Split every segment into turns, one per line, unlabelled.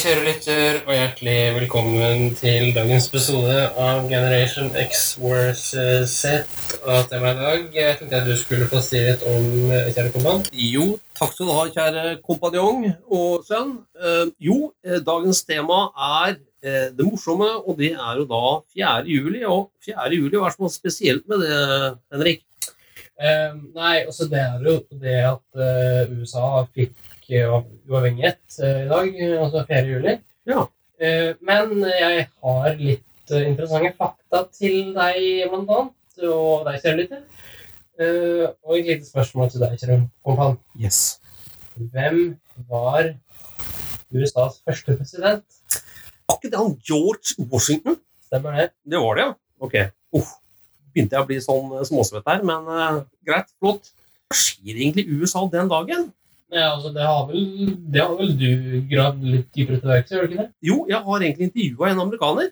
Kjære lytter, og hjertelig velkommen til dagens episode av Generation X Wars Z. Og temaet i dag jeg tenkte at du skulle få si litt om, eh, kjære kompan.
Jo, takk skal du ha, kjære kompanjong og sønn. Eh, jo, eh, dagens tema er eh, det morsomme, og det er jo da 4. juli. Og 4. juli, hva er det spesielt med det, Henrik?
Eh, nei, altså det er jo det at eh, USA fikk eh, uavhengighet eh, i dag, eh, altså 4. juli.
Ja.
Eh, men jeg har litt interessante fakta til deg, blant og deg, kjære lytter. Eh, og et lite spørsmål til deg, kjære kompan.
Yes.
Hvem var USAs første president?
Han George Washington?
Stemmer det?
Det var det, ja. Ok. Uff. Begynte jeg å bli sånn småsvett her, men uh, greit, flott. Hva skjer egentlig i USA den dagen?
Ja, altså det har vel, det har vel du gravd litt dypere til verks, gjør du ikke det?
Jo, jeg har egentlig intervjua en amerikaner.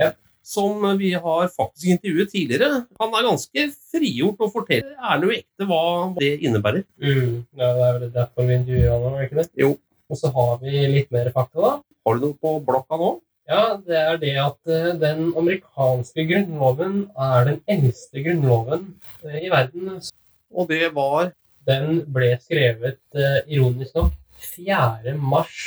Ja.
Som vi har faktisk intervjuet tidligere. Han er ganske frigjort og forteller ærlig og ekte hva det innebærer.
Mm, ja, det er vel derfor vi intervjuer han, er det ikke det?
Jo.
Og så har vi litt mer fakta, da.
Har du noe på blokka nå?
Ja, det er det at eh, den amerikanske grunnloven er den eldste grunnloven eh, i verden.
Og det var
Den ble skrevet, eh, ironisk nok, 4. mars.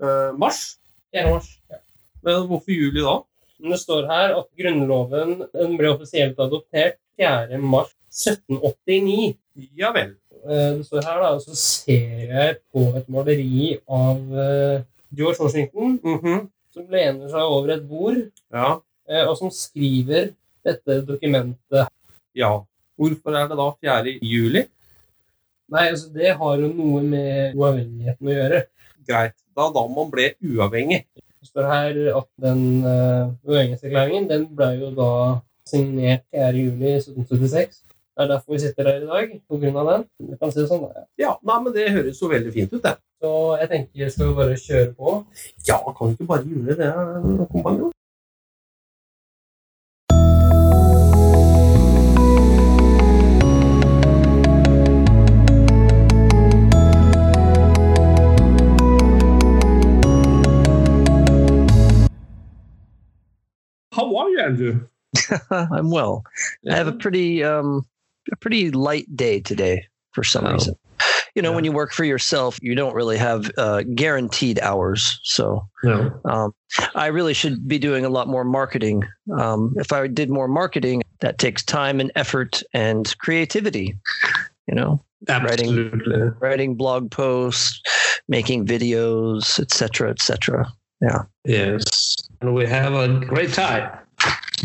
eh, mars.
4. mars. Ja.
Men hvorfor juli da?
Men det står her at grunnloven den ble offisielt adoptert 4. mars 1789.
Ja vel.
Eh, Det står her, da, og så ser jeg på et maleri av eh, George Washington
Mhm.
som lener seg over et bord,
Ja.
eh, og som skriver dette dokumentet.
ja. Hvorfor er det da 4. juli?
Nei, altså Det har jo noe med uavhengigheten å gjøre.
Greit. Da da man ble uavhengig.
Det står her at den uh, uavhengighetserklæringen den ble jo da signert 4. juli 1776. Det er derfor vi sitter her i dag, av den. Du kan si det sånn. da.
Ja, nei, men Det høres jo veldig fint ut, det.
Så jeg tenker, skal vi bare kjøre på?
Ja, kan vi ikke bare gjøre det, kompanjong? How are you, Andrew?
I'm well. I have a pretty um a pretty light day today for some
Oh.
reason. You know,
Yeah.
when you work for yourself, you don't really have uh, guaranteed hours. So
No.
um, I really should be doing a lot more marketing. Um, if I did more marketing, that takes time and effort and creativity. You know,
Absolutely.
writing blog posts, making videos, etc., etc. Yeah.
Yes. And we have a great time.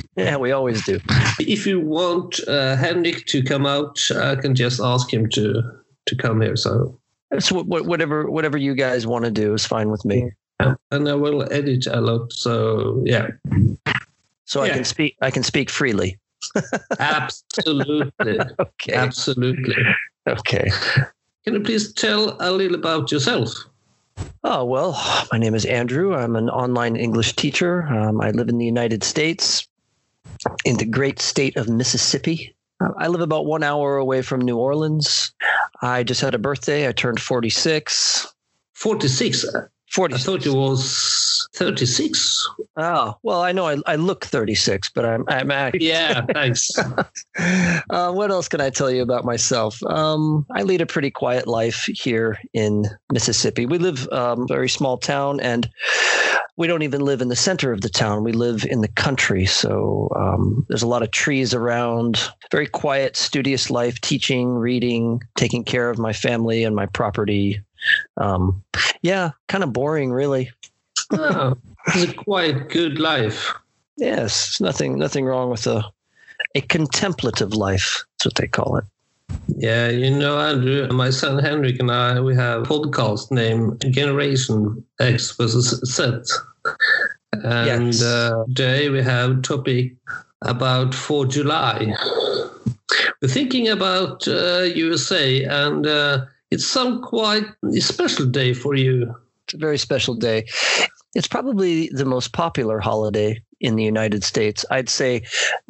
Yeah, we always do.
If you want uh, Henrik to come out, I can just ask him to to come here. So,
So wh- wh- whatever whatever you guys want to do is fine with me.
and I will edit a lot. So, yeah,
So I can speak I can speak freely.
absolutely,
Okay.
absolutely.
Okay.
Can you please tell a little about yourself?
Oh, well, my name is Andrew. I'm an online English teacher. Um, I live in the United States, in the great state of Mississippi. Uh, I live about one hour away from New Orleans. I just had a birthday. I turned 46.
Forty-six. I
46.
thought you was thirty-six.
Oh, well, I know I, I look 36, but I'm, I'm actually.
Yeah, thanks.
uh, what else can I tell you about myself? Um, I lead a pretty quiet life here in Mississippi. We live um, a very small town, and we don't even live in the center of the town. We live in the country, so um, there's a lot of trees around. Very quiet, studious life, teaching, reading, taking care of my family and my property. Um, yeah, kind of boring, really.
Oh, it's a quite good life.
Yes, nothing, nothing wrong with a a contemplative life. That's what they call it.
Yeah, you know, Andrew, my son Henrik and I, we have a podcast named Generation X versus Z.
And
Yes.
uh, today we have a topic about 4 July. We're thinking about uh, USA, and uh, it's some quite special day for you.
It's a very special day. It's probably the most popular holiday in the United States. I'd say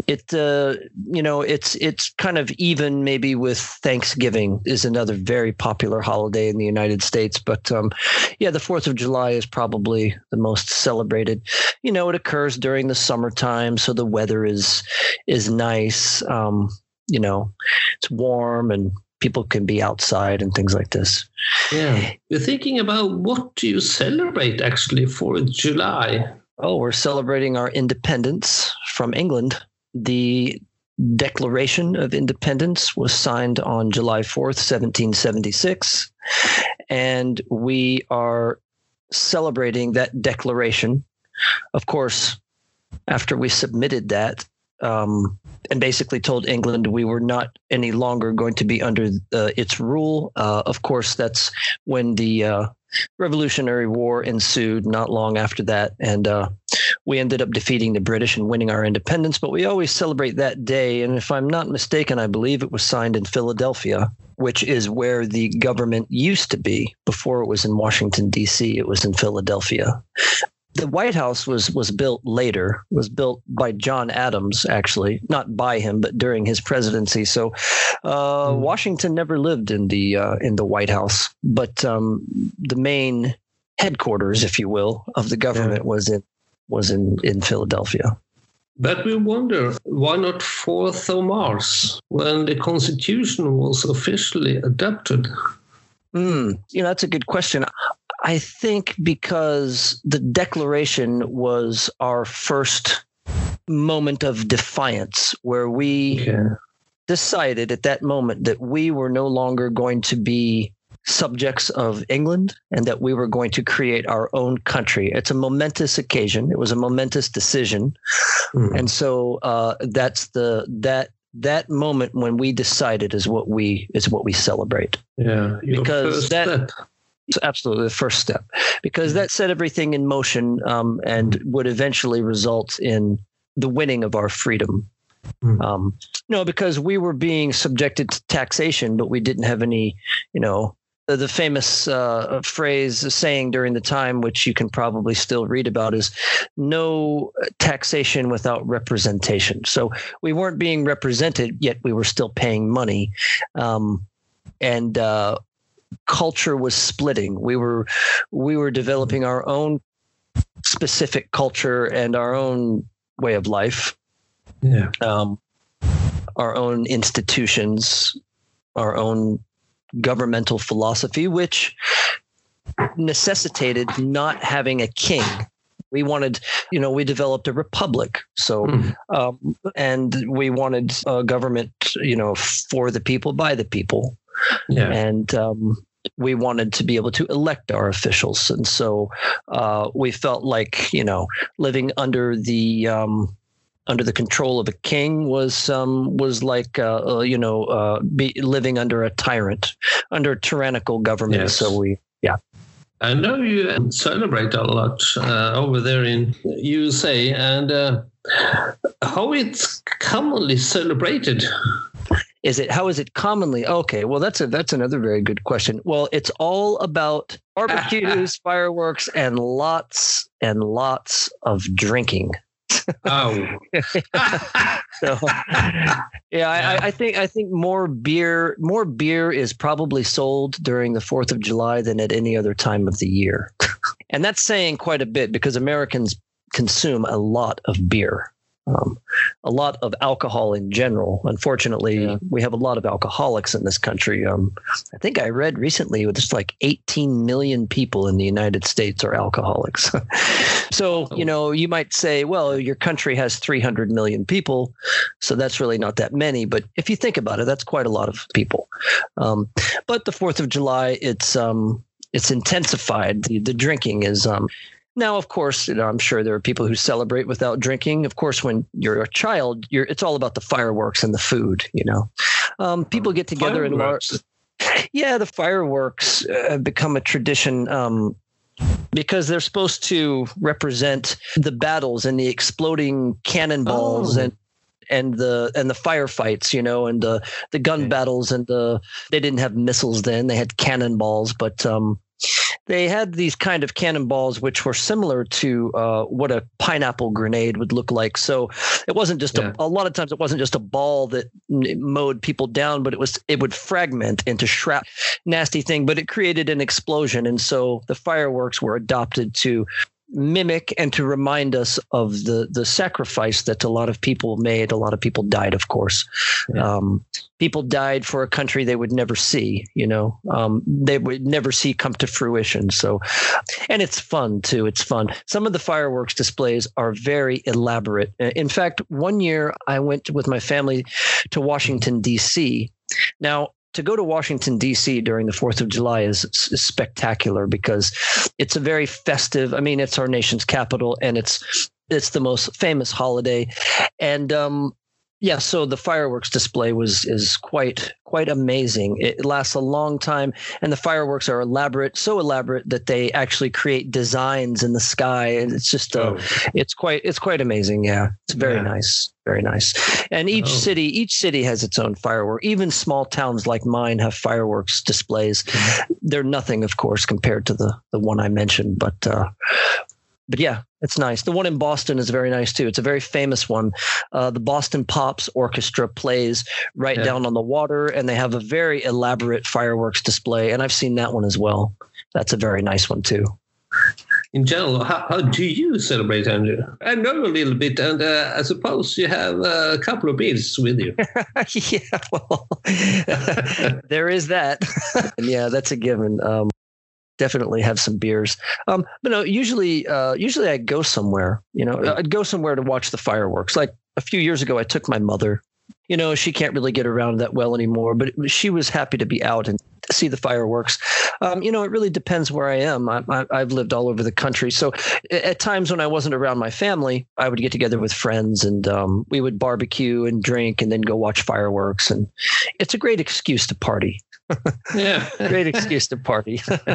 it. Uh, you know, it's it's kind of even maybe with Thanksgiving is another very popular holiday in the United States. But um, yeah, the Fourth of July is probably the most celebrated. You know, it occurs during the summertime, so the weather is is nice. Um, you know, it's warm and people can be outside and things like this.
Yeah. We're thinking about what do you celebrate actually for July?
Oh, we're celebrating our independence from England. The Declaration of Independence was signed on July 4th, 1776. And we are celebrating that declaration. Of course, after we submitted that, um, and basically told England we were not any longer going to be under uh, its rule. Uh, of course, that's when the uh, Revolutionary War ensued not long after that. And uh, we ended up defeating the British and winning our independence. But we always celebrate that day. And if I'm not mistaken, I believe it was signed in Philadelphia, which is where the government used to be before it was in Washington, D.C., it was in Philadelphia the White House was was built later. Was built by John Adams, actually, not by him, but during his presidency. So, uh,
Mm.
Washington never lived in the uh, in the White House, but um, the main headquarters, if you will, of the government was in was in in Philadelphia.
But we wonder why not 4th of March when the Constitution was officially adopted?
Mm, you know, that's a good question. I think because the Declaration was our first moment of defiance, where we
Okay.
decided at that moment that we were no longer going to be subjects of England and that we were going to create our own country. It's a momentous occasion. It was a momentous decision,
Mm.
and so uh, that's the that that moment when we decided is what we is what we celebrate.
Yeah,
Because that-
step.
It's absolutely the first step because that set everything in motion um, and would eventually result in the winning of our freedom.
Mm.
Um, no, because we were being subjected to taxation, but we didn't have any, you know, the, the famous uh, phrase saying during the time, which you can probably still read about, is no taxation without representation. So we weren't being represented, yet we were still paying money. Um, and uh, culture was splitting. We were we were developing our own specific culture and our own way of life,
Yeah.
um, our own institutions, our own governmental philosophy, which necessitated not having a king. We wanted, you know, we developed a republic. So,
Mm.
um, and we wanted a government, you know, for the people, by the people
Yeah.
and um, we wanted to be able to elect our officials, and so uh, we felt like you know living under the um, under the control of a king was um, was like uh, uh, you know uh, be living under a tyrant, under a tyrannical government.
Yes.
So we yeah.
I know you celebrate a lot uh, over there in USA, and uh, how it's commonly celebrated.
Is it how is it commonly okay well that's a that's another very good question. Well it's all about barbecues fireworks and lots and lots of drinking.
Oh,
so yeah, I, I- I think I think more beer more beer is probably sold during the Fourth of July than at any other time of the year, and that's saying quite a bit because Americans consume a lot of beer, um, a lot of alcohol in general. Unfortunately,
Yeah.
we have a lot of alcoholics in this country. Um, I think I read recently it's like 18 million people in the United States are alcoholics. so you know you might say, well, your country has 300 million people. So that's really not that many. But if you think about it, that's quite a lot of people. Um, but the Fourth of July, it's um, it's intensified. The, the drinking is um, now, of course, you know, I'm sure there are people who celebrate without drinking. Of course, when you're a child, you're it's all about the fireworks and the food. You know, um, people get together.
Fireworks.
Yeah, the fireworks uh, have become a tradition. Um, because they're supposed to represent the battles and the exploding cannonballs
Oh.
and and the and the firefights, you know, and the the gun
Okay.
battles and the they didn't have missiles then; they had cannonballs, but um, they had these kind of cannonballs which were similar to uh, what a pineapple grenade would look like. So it wasn't just
Yeah.
a, a lot of times it wasn't just a ball that mowed people down, but it was it would fragment into shrap nasty thing, but it created an explosion, and so the fireworks were adopted to mimic and to remind us of the the sacrifice that a lot of people made. A lot of people died, of course.
Yeah.
Um, people died for a country they would never see. You know, um, they would never see come to fruition. So, and it's fun too. It's fun. Some of the fireworks displays are very elaborate. Uh, In fact, one year I went with my family to Washington D.C. Now. To go to Washington D.C. during the Fourth of July is, is spectacular because it's a very festive. I mean, it's our nation's capital, and it's it's the most famous holiday, and um, yeah. So the fireworks display was is quite quite amazing. It lasts a long time, and the fireworks are elaborate, so elaborate that they actually create designs in the sky, and it's just uh,
Oh.
it's quite it's quite amazing. Yeah, it's very
Yeah.
nice, very nice. And each
Oh.
city each city has its own firework. Even small towns like mine have fireworks displays. They're nothing, of course, compared to the the one I mentioned, but. Uh, but yeah, it's nice. The one in Boston is very nice too. It's a very famous one. Uh, the Boston Pops Orchestra plays right
Yeah.
down on the water, and they have a very elaborate fireworks display. And I've seen that one as well. That's a very nice one too.
In general, how, how do you celebrate, Andrew? I know a little bit, and uh, I suppose you have a couple of beers with you.
yeah, well, there is that. and yeah, that's a given. Um, definitely have some beers. Um, but no, usually, uh, usually I go somewhere. You know, I'd go somewhere to watch the fireworks. Like a few years ago, I took my mother. You know, she can't really get around that well anymore, but she was happy to be out and see the fireworks. Um, you know, it really depends where I am. I, I, I've lived all over the country, so at times when I wasn't around my family, I would get together with friends and um, we would barbecue and drink and then go watch fireworks. And it's a great excuse to party.
Yeah.
Great excuse to party.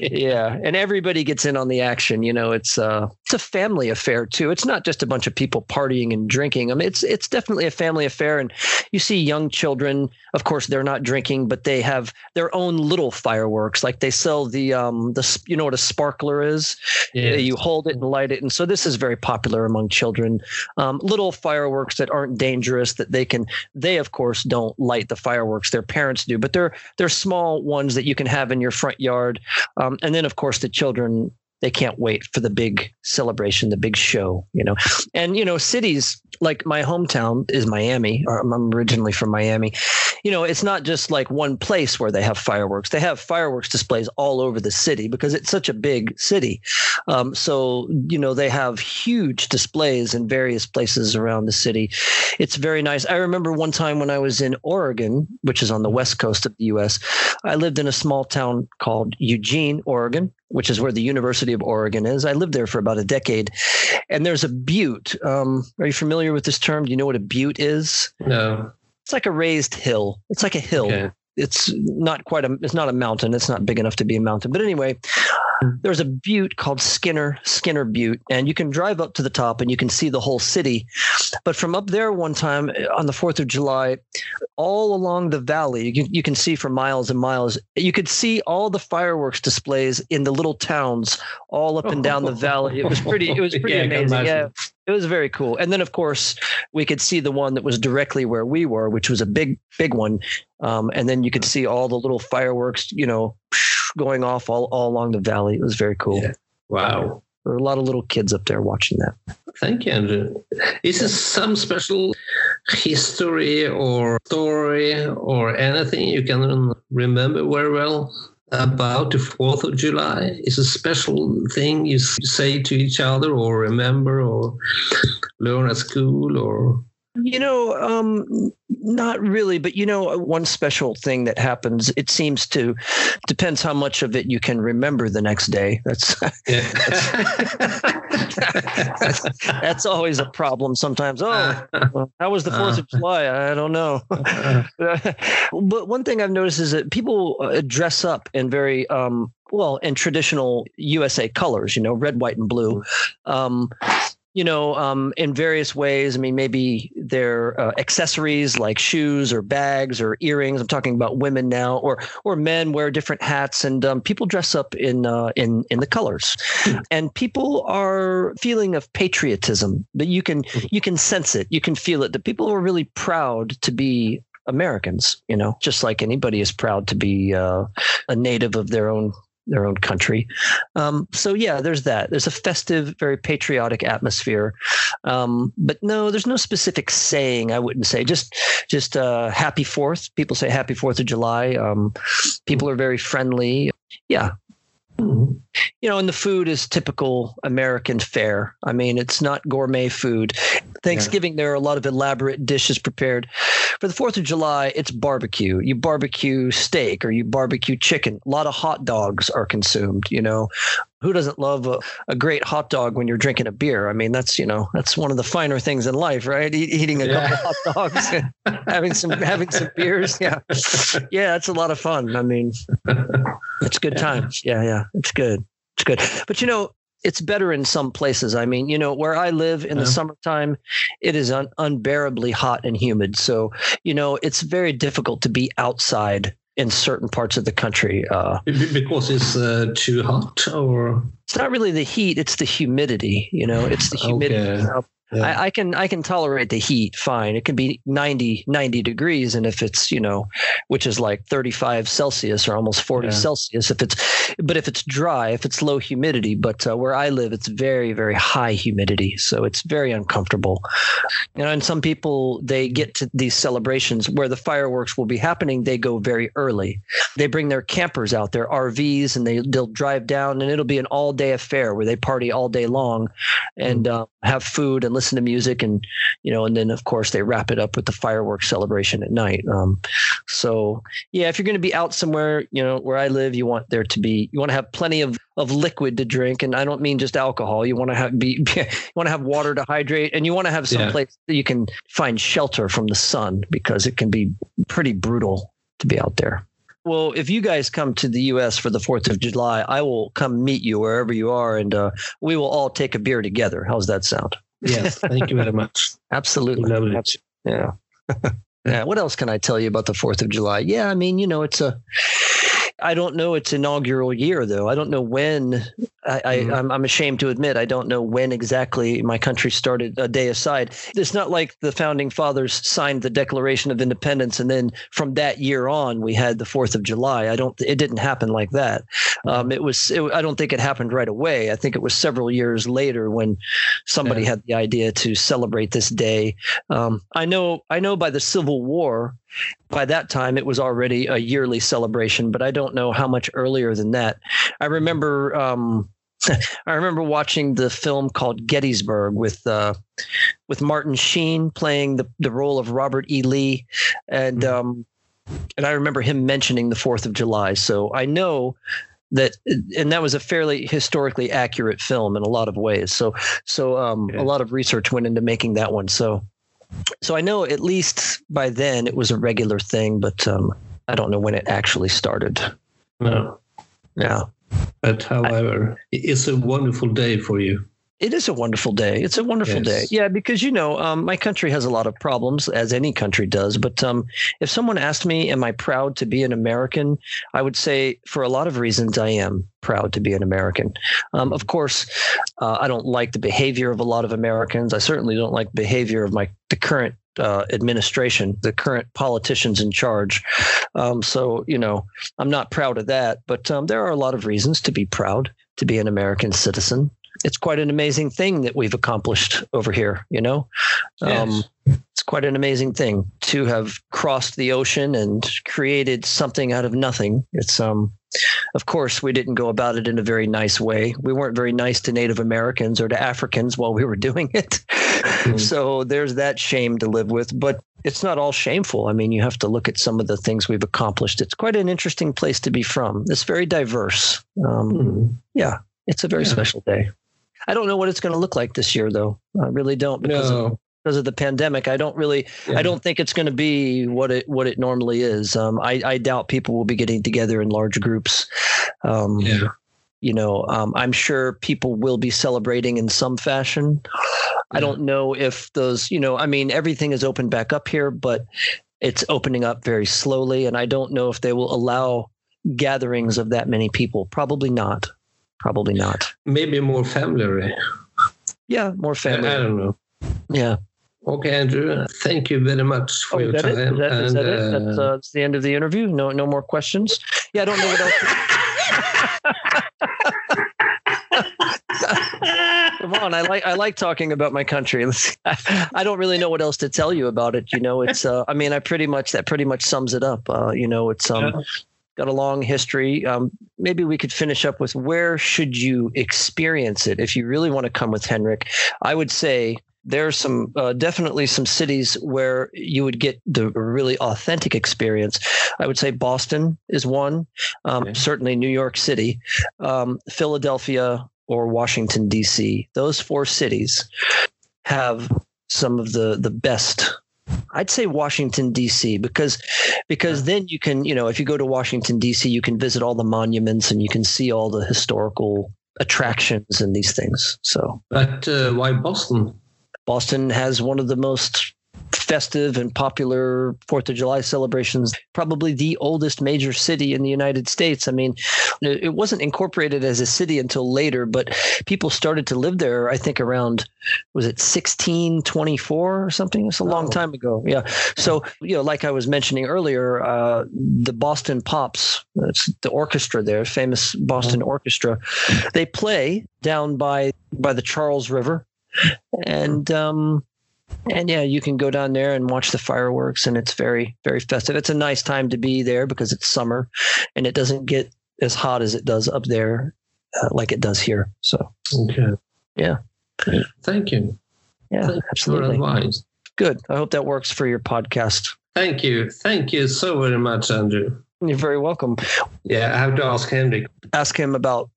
yeah, and everybody gets in on the action. You know, it's uh, it's a family affair too. It's not just a bunch of people partying and drinking. I mean, it's it's definitely a family affair. And you see young children. Of course, they're not drinking, but they have their own little fireworks. Like they sell the um the you know what a sparkler is. You hold it and light it, and so this is very popular among children. Um, little fireworks that aren't dangerous that they can. They of course don't light the fireworks. Their parents do, but they're they're small ones that you can have in your front yard. Um, and then of course the children they can't wait for the big celebration, the big show, you know. And you know, cities like my hometown is Miami. Or I'm originally from Miami. You know, it's not just like one place where they have fireworks. They have fireworks displays all over the city because it's such a big city. Um, so you know, they have huge displays in various places around the city. It's very nice. I remember one time when I was in Oregon, which is on the west coast of the U.S. I lived in a small town called Eugene, Oregon, which is where the University of Oregon is. I lived there for about a decade, and there's a butte. Um, are you familiar with this term? Do you know what a butte is?
No.
It's like a raised hill. It's like a hill.
Okay.
It's not quite a. It's not a mountain. It's not big enough to be a mountain. But anyway, there's a butte called Skinner Skinner Butte, and you can drive up to the top and you can see the whole city. But from up there, one time uh, on the Fourth of July, all along the valley, you can, you can see for miles and miles. You could see all the fireworks displays in the little towns all up and down the valley. It was pretty. It was pretty
Yeah,
amazing. Yeah, it was very cool. And then, of course, we could see the one that was directly where we were, which was a big, big one. Um, and then you could see all the little fireworks, you know, going off all, all along the valley. It was very cool.
Yeah. Wow.
There were a lot of little kids up there watching that.
Thank you, Andrew. Is there some special history or story or anything you can remember very well about the 4th of July? Is a special thing you say to each other or remember or learn at school or
You know, um, not really, but you know, one special thing that happens, it seems to depends how much of it you can remember the next day. That's
yeah.
that's always a problem sometimes. Oh, well, how was the 4th of July? I don't know. but one thing I've noticed is that people uh, dress up in very um, well, in traditional USA colors, you know, red, white, and blue. Um, you know, um, in various ways. I mean, maybe they're uh, accessories like shoes or bags or earrings. I'm talking about women now, or or men wear different hats, and um, people dress up in uh, in in the colors, and people are feeling of patriotism. That you can you can sense it, you can feel it. That people are really proud to be Americans, you know, just like anybody is proud to be uh, a native of their own their own country. Um, so yeah, there's that. There's a festive, very patriotic atmosphere. Um, but no, there's no specific saying. I wouldn't say just just uh, Happy Fourth. People say Happy Fourth of July. Um, people are very friendly. Yeah. Mm-hmm. You know, and the food is typical American fare. I mean, it's not gourmet food. Thanksgiving, yeah. there are a lot of elaborate dishes prepared. For the 4th of July, it's barbecue. You barbecue steak or you barbecue chicken. A lot of hot dogs are consumed, you know. Who doesn't love a, a great hot dog when you're drinking a beer? I mean, that's, you know, that's one of the finer things in life, right? E- eating a yeah. couple hot dogs, having some having some beers. Yeah. Yeah, it's a lot of fun. I mean, it's good times. Yeah, yeah. It's good. It's good. But you know, it's better in some places. I mean, you know, where I live in yeah. the summertime, it is un- unbearably hot and humid. So, you know, it's very difficult to be outside in certain parts of the country. Uh,
because it's uh, too hot, or
it's not really the heat; it's the humidity. You know, it's the humidity. Okay. Yeah. I, I, can I can tolerate the heat fine. It can be 90, 90 degrees, and if it's you know, which is like thirty five Celsius or almost forty yeah. Celsius, if it's but if it's dry, if it's low humidity, but uh, where I live, it's very very high humidity, so it's very uncomfortable. You know, and some people they get to these celebrations where the fireworks will be happening. They go very early. They bring their campers out, their RVs, and they they'll drive down, and it'll be an all day affair where they party all day long, and mm. uh, have food and listen to music and you know and then of course they wrap it up with the fireworks celebration at night. Um, so yeah if you're going to be out somewhere you know where i live you want there to be you want to have plenty of of liquid to drink and i don't mean just alcohol. You want to have be you want to have water to hydrate and you want to have some yeah. place that you can find shelter from the sun because it can be pretty brutal to be out there well, if you guys come to the U.S. for the Fourth of July, I will come meet you wherever you are, and uh, we will all take a beer together. How's that sound?
Yes, thank you very much.
Absolutely. Yeah. yeah. What else can I tell you about the Fourth of July? Yeah, I mean, you know, it's a I don't know its inaugural year though. I don't know when. I, mm-hmm. I, am I'm ashamed to admit I don't know when exactly my country started a day aside. It's not like the founding fathers signed the Declaration of Independence and then from that year on we had the Fourth of July. I don't. It didn't happen like that. Um, it was. It, I don't think it happened right away. I think it was several years later when somebody yeah. had the idea to celebrate this day. Um, I know. I know by the Civil War by that time it was already a yearly celebration, but I don't know how much earlier than that. I remember um, I remember watching the film called Gettysburg with uh, with Martin Sheen playing the, the role of Robert E. Lee, and mm-hmm. um, and I remember him mentioning the Fourth of July. So I know that, and that was a fairly historically accurate film in a lot of ways. So so um, yeah. a lot of research went into making that one. So so I know at least by then it was a regular thing, but um, I don't know when it actually started.
No.
Yeah.
But however, I, it's a wonderful day for you.
It is a wonderful day. It's a wonderful yes. day. Yeah, because you know, um, my country has a lot of problems, as any country does. But um, if someone asked me, "Am I proud to be an American?" I would say, for a lot of reasons, I am proud to be an American. Um, of course, uh, I don't like the behavior of a lot of Americans. I certainly don't like the behavior of my the current uh, administration, the current politicians in charge. Um, so, you know, I'm not proud of that, but um, there are a lot of reasons to be proud to be an American citizen it's quite an amazing thing that we've accomplished over here. You know, um, it's quite an amazing thing to have crossed the ocean and created something out of nothing. It's um, of course, we didn't go about it in a very nice way. We weren't very nice to Native Americans or to Africans while we were doing it. Mm-hmm. So there's that shame to live with. But it's not all shameful. I mean, you have to look at some of the things we've accomplished. It's quite an interesting place to be from. It's very diverse. Um, mm-hmm. Yeah, it's a very yeah. special day. I don't know what it's going to look like this year, though. I really don't because no. of because of the pandemic. I don't really, yeah. I don't think it's going to be what it what it normally is. Um, I, I doubt people will be getting together in large groups. Um, yeah. You know, um, I'm sure people will be celebrating in some fashion. Yeah. I don't know if those, you know, I mean, everything is opened back up here, but it's opening up very slowly, and I don't know if they will allow gatherings of that many people. Probably not. Probably not.
Maybe more family.
Yeah, more family.
I, don't know.
Yeah.
Okay, Andrew. Thank you very much for oh, your time.
Is that, and, is that it? That's, uh, that's the end of the interview. No, no more questions. Yeah, I don't know what else. Come on, I like I like talking about my country. I don't really know what else to tell you about it. You know, it's uh, I mean, I pretty much that pretty much sums it up. Uh, you know, it's um, yeah. Got a long history. Um, maybe we could finish up with where should you experience it if you really want to come with Henrik. I would say there's some uh, definitely some cities where you would get the really authentic experience. I would say Boston is one, um, okay. certainly New York City, um, Philadelphia, or Washington D.C. Those four cities have some of the the best I'd say Washington D.C. because because then you can you know if you go to Washington D.C. you can visit all the monuments and you can see all the historical attractions and these things. So,
but uh, why Boston?
Boston has one of the most festive and popular Fourth of July celebrations, probably the oldest major city in the United States. I mean, it wasn't incorporated as a city until later, but people started to live there, I think, around, was it 1624 or something? It's a long oh. time ago. Yeah. So, you know, like I was mentioning earlier, uh, the Boston Pops, it's the orchestra there, famous Boston oh. orchestra, they play down by by the Charles River. And um, and yeah, you can go down there and watch the fireworks, and it's very, very festive. It's a nice time to be there because it's summer, and it doesn't get as hot as it does up there, uh, like it does here. So,
okay,
yeah.
Thank you.
Yeah,
Thank
absolutely.
advice.
Good. I hope that works for your podcast.
Thank you. Thank you so very much, Andrew.
You're very welcome.
Yeah, I have to ask Henrik.
Ask him about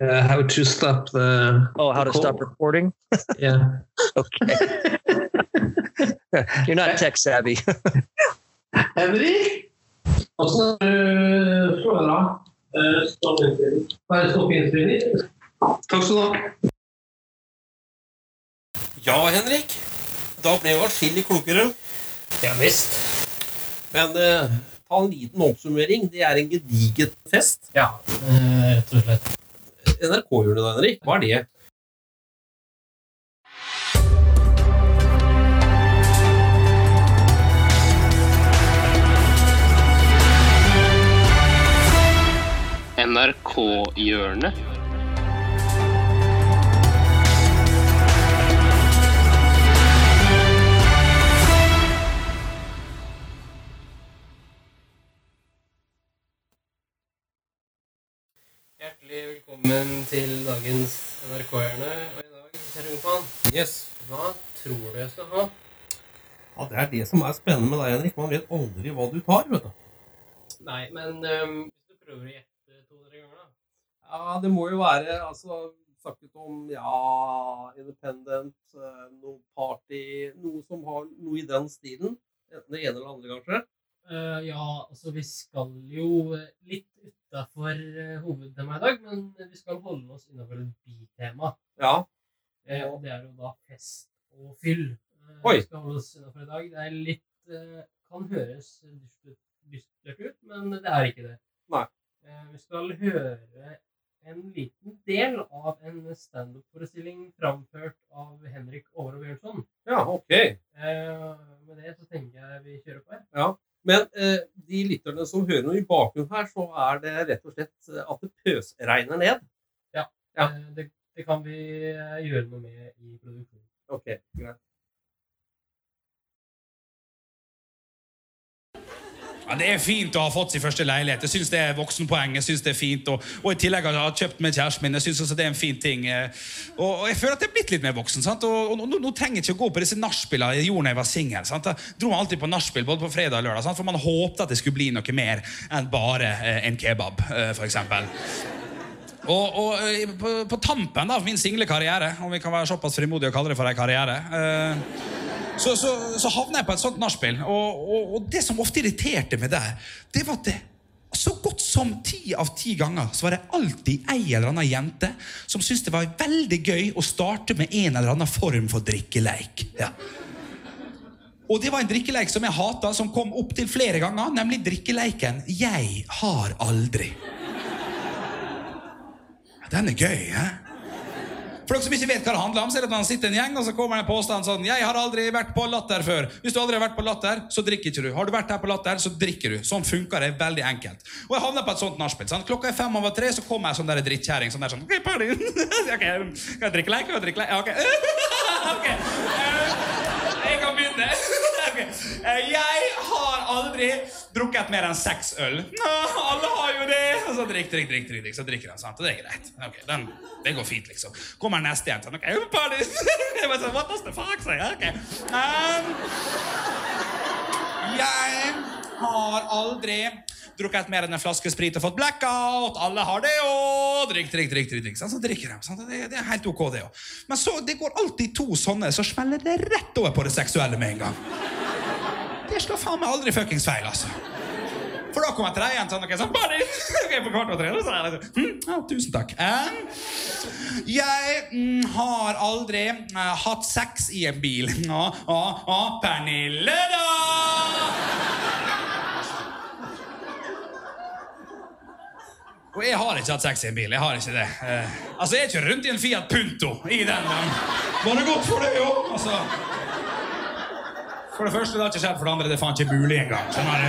uh, how to stop the.
Oh, how to call. stop recording?
yeah.
okay. You're not tech savvy.
Henrik? Åssen føler du Bare stoppinnspilling? Takk skal du ha.
Ja, Henrik. Da ble vi atskillig klokere.
Ja visst.
Men eh, ta en liten oppsummering. Det er en gediget fest.
Ja, eh, rett og slett.
NRK-hjørnet, da, Henrik. Hva er det?
NRK-hjørnet? Hjertelig velkommen til dagens NRK-hjørne. Og i dag, kjære Ungpan,
yes.
hva tror du jeg skal ha?
Ja, Det er det som er spennende med deg, Henrik. Man vet aldri hva du tar. vet du.
Nei, men um, hvis du prøver å gjette?
Ja, det må jo være altså Snakket om ja, independent, eh, noe party Noe som har noe i den stilen. Enten det ene eller andre, kanskje.
Uh, ja, altså vi skal jo litt utafor uh, hovedtemaet i dag, men vi skal holde oss innafor et bitema.
Ja.
Uh, og det er jo da fest og fyll.
Oi.
Vi skal holde oss innafor i dag. Det er litt Kan høres dystert ut, men det er ikke det.
Nei.
vi skal høre en liten del av en standup-forestilling framført av Henrik Åre Bjørnson.
Ja, ok.
med det så tenker jeg vi kjører på her.
Ja. Men eh, de lytterne som hører noe i bakgrunnen her, så er det rett og slett eh, at det pøsregner ned.
Ja. ja. Eh, det, det, kan vi eh, gjøre noe med i produksjonen.
Ok, greit.
Ja, Det er fint å ha fått sin første leilighet. Jeg synes det er voksenpoeng. jeg synes det er fint. Og, og i tillegg har jeg kjøpt med kjæresten min. Jeg synes også det er en fin ting. Eh, og, og jeg føler at jeg er blitt litt mer voksen. sant? Og, og nå, nå, trenger jeg ikke å gå på disse nachspielene jeg gjorde da jeg var singel. Jeg dro alltid på nachspiel både på fredag og lørdag, sant? for man håpte at det skulle bli noe mer enn bare eh, en kebab, eh, f.eks. Og, og på, på, tampen av min single karriere, om vi kan være såpass frimodige å kalle det for en karriere eh, Så, så, så havna jeg på et sånt nachspiel, og, og, og det som ofte irriterte meg der, det var at det så godt som ti av ti ganger så var det alltid ei eller annen jente som syntes det var veldig gøy å starte med en eller annen form for drikkeleik. Ja. Og det var en drikkeleik som jeg hata, som kom opptil flere ganger, nemlig drikkeleiken 'Jeg har aldri'. Den er gøy, hæ? For dere som ikke vet hva det handler om, så er det at man sitter en gjeng, og så kommer det en påstand sånn 'Jeg har aldri vært på Latter før'. Hvis du aldri har vært på Latter, så drikker ikke du. Har du vært her på Latter, så drikker du. Sånn funker det veldig enkelt. Og jeg havna på et sånt nachspiel. Sånn. Klokka er fem over tre, så kommer jeg sånn der drittkjerring sånn der sånn okay, party. okay, Kan jeg drikke leik? Kan ok. ok. Eh, Jeg kan begynne. Eh, Jeg har aldri drukket mer enn seks øl. Alle har jo det. Og så drikk, drikk, drikk, drikk, så drikker han, sant? Og det er greit. Okay, den, det går fint, liksom. Kommer neste igjen sånn, ok. Jeg bare sånn, what does the fuck say? Okay. Um, jeg har aldri drukket mer enn en flaske sprit og fått blackout. Alle har det òg. Drikk, drikk, drikk. drikk, drikk. Så drikker de. sant? Det, det er helt ok, det òg. Men så, det går alltid to sånne, så smeller det rett over på det seksuelle med en gang. Det slår faen meg aldri fuckings feil, altså. For da kommer jeg igjen sånn, ok, sånn, bare, ok, på kvart over tre, så er det, sånn, hm, ja, tusen takk. Eh, jeg mm, har aldri uh, hatt sex i en bil. Å, å, å, Pernille da! Og jeg har ikke hatt sex i en bil. Jeg har ikke det. Eh, altså, jeg kjører rundt i en Fiat Punto i den. men var det godt for deg jo? Altså, for det første, det har ikke skjedd. For det andre, det er faen ikke mulig engang. Sånn er.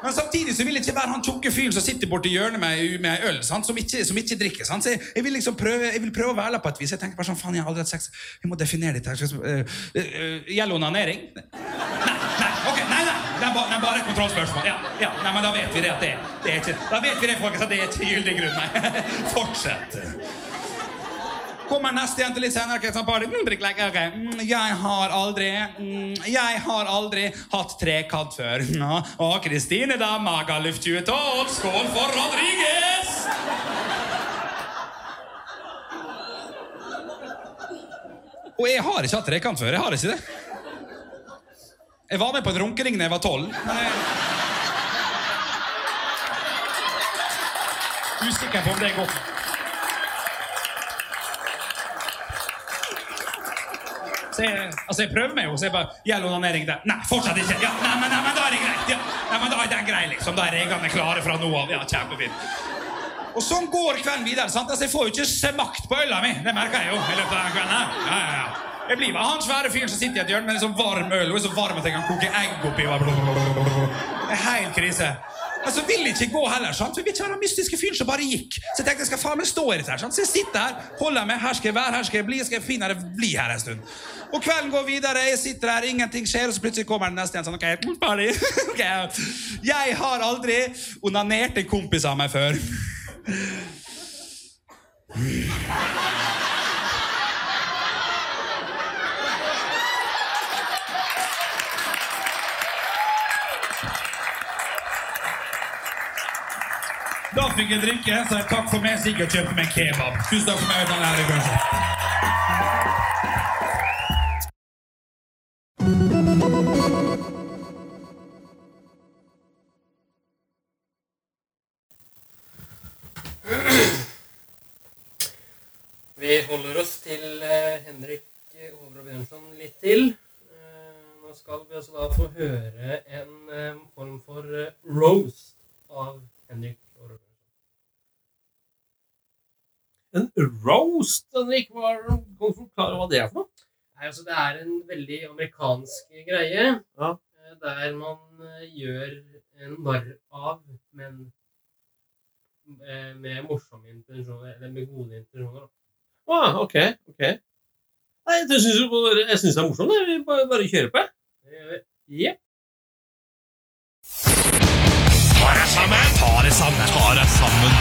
Men samtidig så vil jeg ikke være han tjukke fyren som sitter borti hjørnet med, med øl, sant? Som, ikke, som ikke drikker. Sant? Så jeg, jeg, vil liksom prøve, jeg vil prøve å være der på et vis. Jeg tenker bare sånn, faen, jeg har aldri hatt sex. Vi må definere dette. her. Uh, uh, uh, Gjelder onanering? Nei, nei, ok, nei, nei. Det er bare, det er bare et kontrollspørsmål. Ja, ja, nei, men da vet vi det at det, det er ikke Da vet vi det, folkens, at det er ikke gyldig grunn. Nei, fortsett. Kommer neste jente litt senere. Okay. Mm, drikk leke, ok. Mm, Jeg har aldri mm, Jeg har aldri hatt trekant før. Nå, Og Kristine da, Magaluf 2012. Skål for Rodriguez! Og jeg har ikke hatt trekant før. Jeg har ikke det. Jeg var med på en runkering da jeg var tolv. Jeg... Usikker på om det er godt. Så jeg, altså jeg prøver meg jo, så jeg bare Gjelder onanering der? Nei, fortsatt ikke. Ja, nei, men, nei, men da er det greit. Ja. Nei, men da er den grei, liksom. Da er reglene klare fra nå av. Ja, kjempefint. Og sånn går kvelden videre. sant? Altså, Jeg får jo ikke smakt på øla mi. Det merker jeg jo. i løpet av den kvelden her. Ja, ja, ja. Jeg blir med han svære fyren som sitter i et hjørne med en sånn varm øl og er så varm at jeg kan koke egg oppi. Det er helt krise. Men så vil jeg ikke gå heller, sant? for vi tar den mystiske fyren som bare gikk. Så jeg tenkte jeg skal faen meg stå i dette. her, sant? Så jeg sitter her, holder meg, her skal jeg være, her skal jeg bli, skal jeg finne her, bli her en stund. Og kvelden går videre, jeg sitter her, ingenting skjer, og så plutselig kommer den neste igjen sånn, ok, party. ok, Jeg har aldri onanert en kompis av meg før. Fikk jeg drikke, så jeg takk for meg, så gikk jeg og kjøpte meg en kebab. Tusen takk for meg,
amerikansk greie
ja.
Eh, der man eh, gjør en narr av, men eh, med morsomme intensjoner, eller med gode intensjoner.
Ah, OK. ok. Nei, jeg syns det er morsomt. Vi bare, bare kjører på. Jepp.
Ta deg sammen!
Ta deg sammen! Ta deg sammen!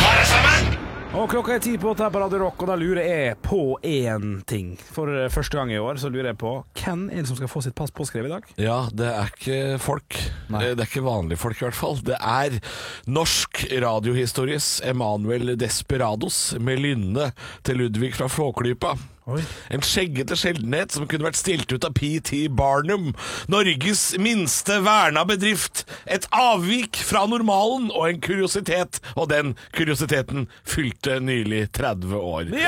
Ta deg sammen!
Og klokka er ti på åtte her på Radio Rock, og da lurer jeg på én ting. For eh, første gang i år så lurer jeg på hvem er det som skal få sitt pass påskrevet i dag?
Ja, det er ikke folk.
Nei.
Det er ikke vanlige folk, i hvert fall. Det er norsk radiohistories Emanuel Desperados med lynne til Ludvig fra Flåklypa.
Oi.
En skjeggete sjeldenhet som kunne vært stilt ut av PT Barnum. Norges minste verna bedrift. Et avvik fra normalen og en kuriositet. Og den kuriositeten fylte nylig 30 år. En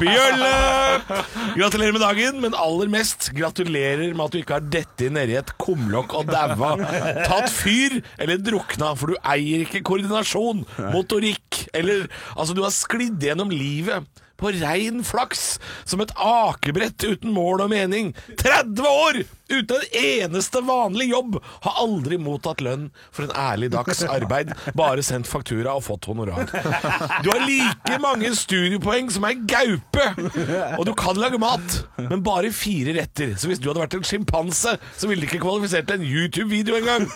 bjølle! Gratulerer med dagen, men aller mest gratulerer med at du ikke har dette nedi et kumlokk og daua. Tatt fyr eller drukna, for du eier ikke koordinasjon, motorikk eller Altså, du har sklidd gjennom livet på rein flaks, som et akebrett uten mål og mening. 30 år uten en eneste vanlig jobb! Har aldri mottatt lønn for en ærlig dags arbeid, bare sendt faktura og fått honorar. Du har like mange studiepoeng som ei gaupe, og du kan lage mat, men bare fire retter. Så hvis du hadde vært en sjimpanse, så ville du ikke kvalifisert til en YouTube-video engang.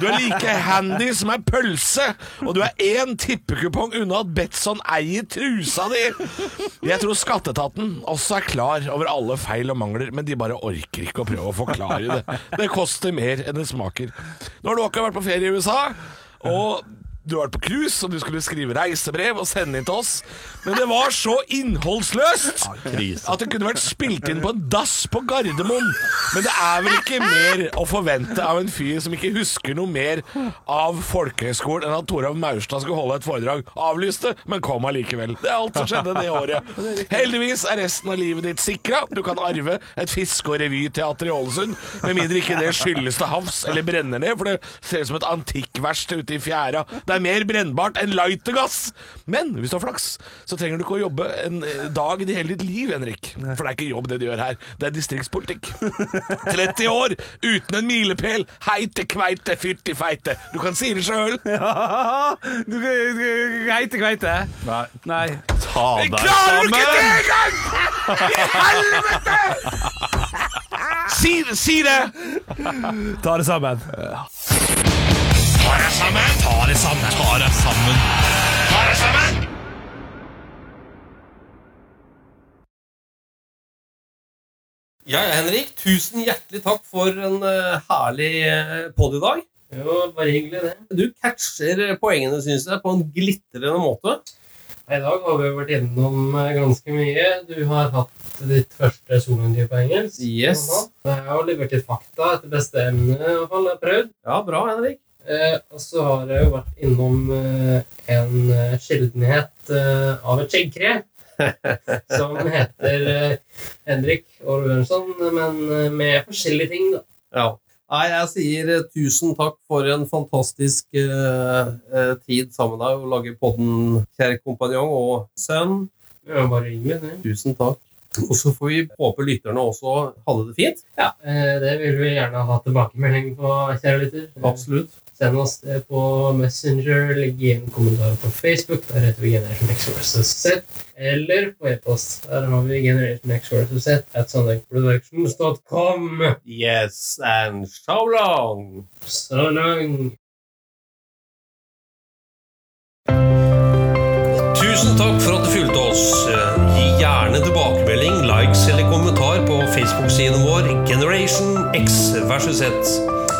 Du er like handy som ei pølse, og du er én tippekupong unna at Betson eier trusa di. Jeg tror skatteetaten også er klar over alle feil og mangler, men de bare orker ikke å prøve å forklare det. Det koster mer enn det smaker. Nå har du akkurat vært på ferie i USA, og du har vært på cruise, og du skulle skrive reisebrev og sende inn til oss. Men det var så innholdsløst at det kunne vært spilt inn på en dass på Gardermoen. Men det er vel ikke mer å forvente av en fyr som ikke husker noe mer av folkehøyskolen enn at Toralv Maurstad skulle holde et foredrag. Avlyste, men kom allikevel. Det er alt som skjedde det året. Heldigvis er resten av livet ditt sikra. Du kan arve et fiske- og revyteater i Ålesund, med mindre ikke det skyldes til havs eller brenner ned, for det ser ut som et antikkverksted ute i fjæra. Det er mer brennbart enn lightergass. Men hvis du har flaks, så trenger du ikke å jobbe en eh, dag i hele ditt liv, Henrik. For det er ikke jobb det du gjør her. Det er distriktspolitikk. 30 år uten en milepæl. Heite kveite, fyrti feite. Du kan si det sjøl.
Ja, du Geite kveite? Nei. Nei.
Ta deg
Klarer ikke det engang?! I helvete! Si, si det!
Ta det sammen.
Ta deg sammen! Ta deg sammen! Ta deg sammen! Ta deg sammen!
Ja, Henrik, tusen hjertelig takk for en eh, herlig uh, pod i dag.
Jo, bare hyggelig, det.
Du catcher poengene, syns jeg, på en glitrende måte.
I dag har vi vært innom eh, ganske mye. Du har hatt ditt første solointervju på engelsk.
Yes.
Jeg har levert litt fakta etter beste fall. Jeg har prøvd.
Ja, bra, Henrik.
Eh, og så har jeg jo vært innom eh, en eh, sjeldenhet eh, av et skjeggkre. som heter eh, Henrik og men eh, med forskjellige ting, da.
Ja. Nei, jeg sier eh, tusen takk for en fantastisk eh, eh, tid sammen med deg å lage podden, kjære kompanjong og sønn.
Ja, bare hyggelig, det.
Tusen takk. Og så får vi håpe lytterne også hadde det fint.
Ja, eh, det vil vi gjerne ha tilbakemelding på, kjære lytter.
Absolutt.
Send oss det på Messenger, legg igjen kommentarer på Facebook. Der heter vi Generation X versus Z. Eller på e-post. Der har vi Generation X versus Z at sandekproductions.com.
Yes, and so long!
So long!
Tusen takk for at du fulgte oss. Gi gjerne tilbakemelding, likes eller kommentar på Facebook-siden vår Generation X versus Z.